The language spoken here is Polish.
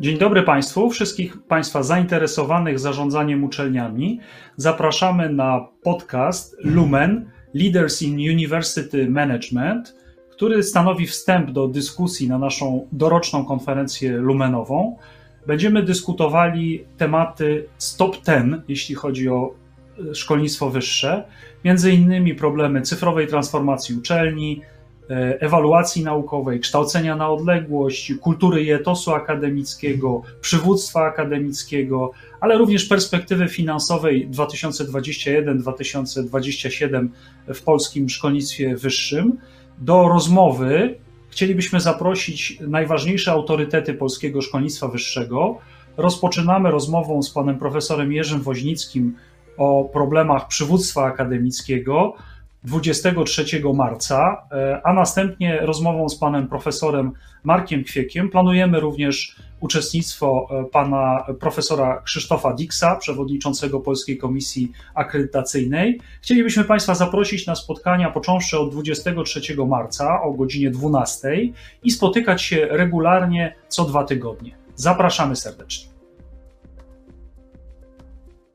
Dzień dobry Państwu, wszystkich Państwa zainteresowanych zarządzaniem uczelniami. Zapraszamy na podcast Lumen Leaders in University Management, który stanowi wstęp do dyskusji na naszą doroczną konferencję lumenową. Będziemy dyskutowali tematy z top 10, jeśli chodzi o e, szkolnictwo wyższe, między innymi problemy cyfrowej transformacji uczelni, ewaluacji naukowej, kształcenia na odległość, kultury i etosu akademickiego, przywództwa akademickiego, ale również perspektywy finansowej 2021-2027 w polskim szkolnictwie wyższym. Do rozmowy chcielibyśmy zaprosić najważniejsze autorytety polskiego szkolnictwa wyższego. Rozpoczynamy rozmową z panem profesorem Jerzym Woźnickim o problemach przywództwa akademickiego 23 marca, e, a następnie rozmową z panem profesorem Markiem Kwiekiem planujemy również uczestnictwo e, pana profesora Krzysztofa Diksa, przewodniczącego Polskiej Komisji Akredytacyjnej. Chcielibyśmy Państwa zaprosić na spotkania począwszy od 23 marca o godzinie 12 i spotykać się regularnie co dwa tygodnie. Zapraszamy serdecznie.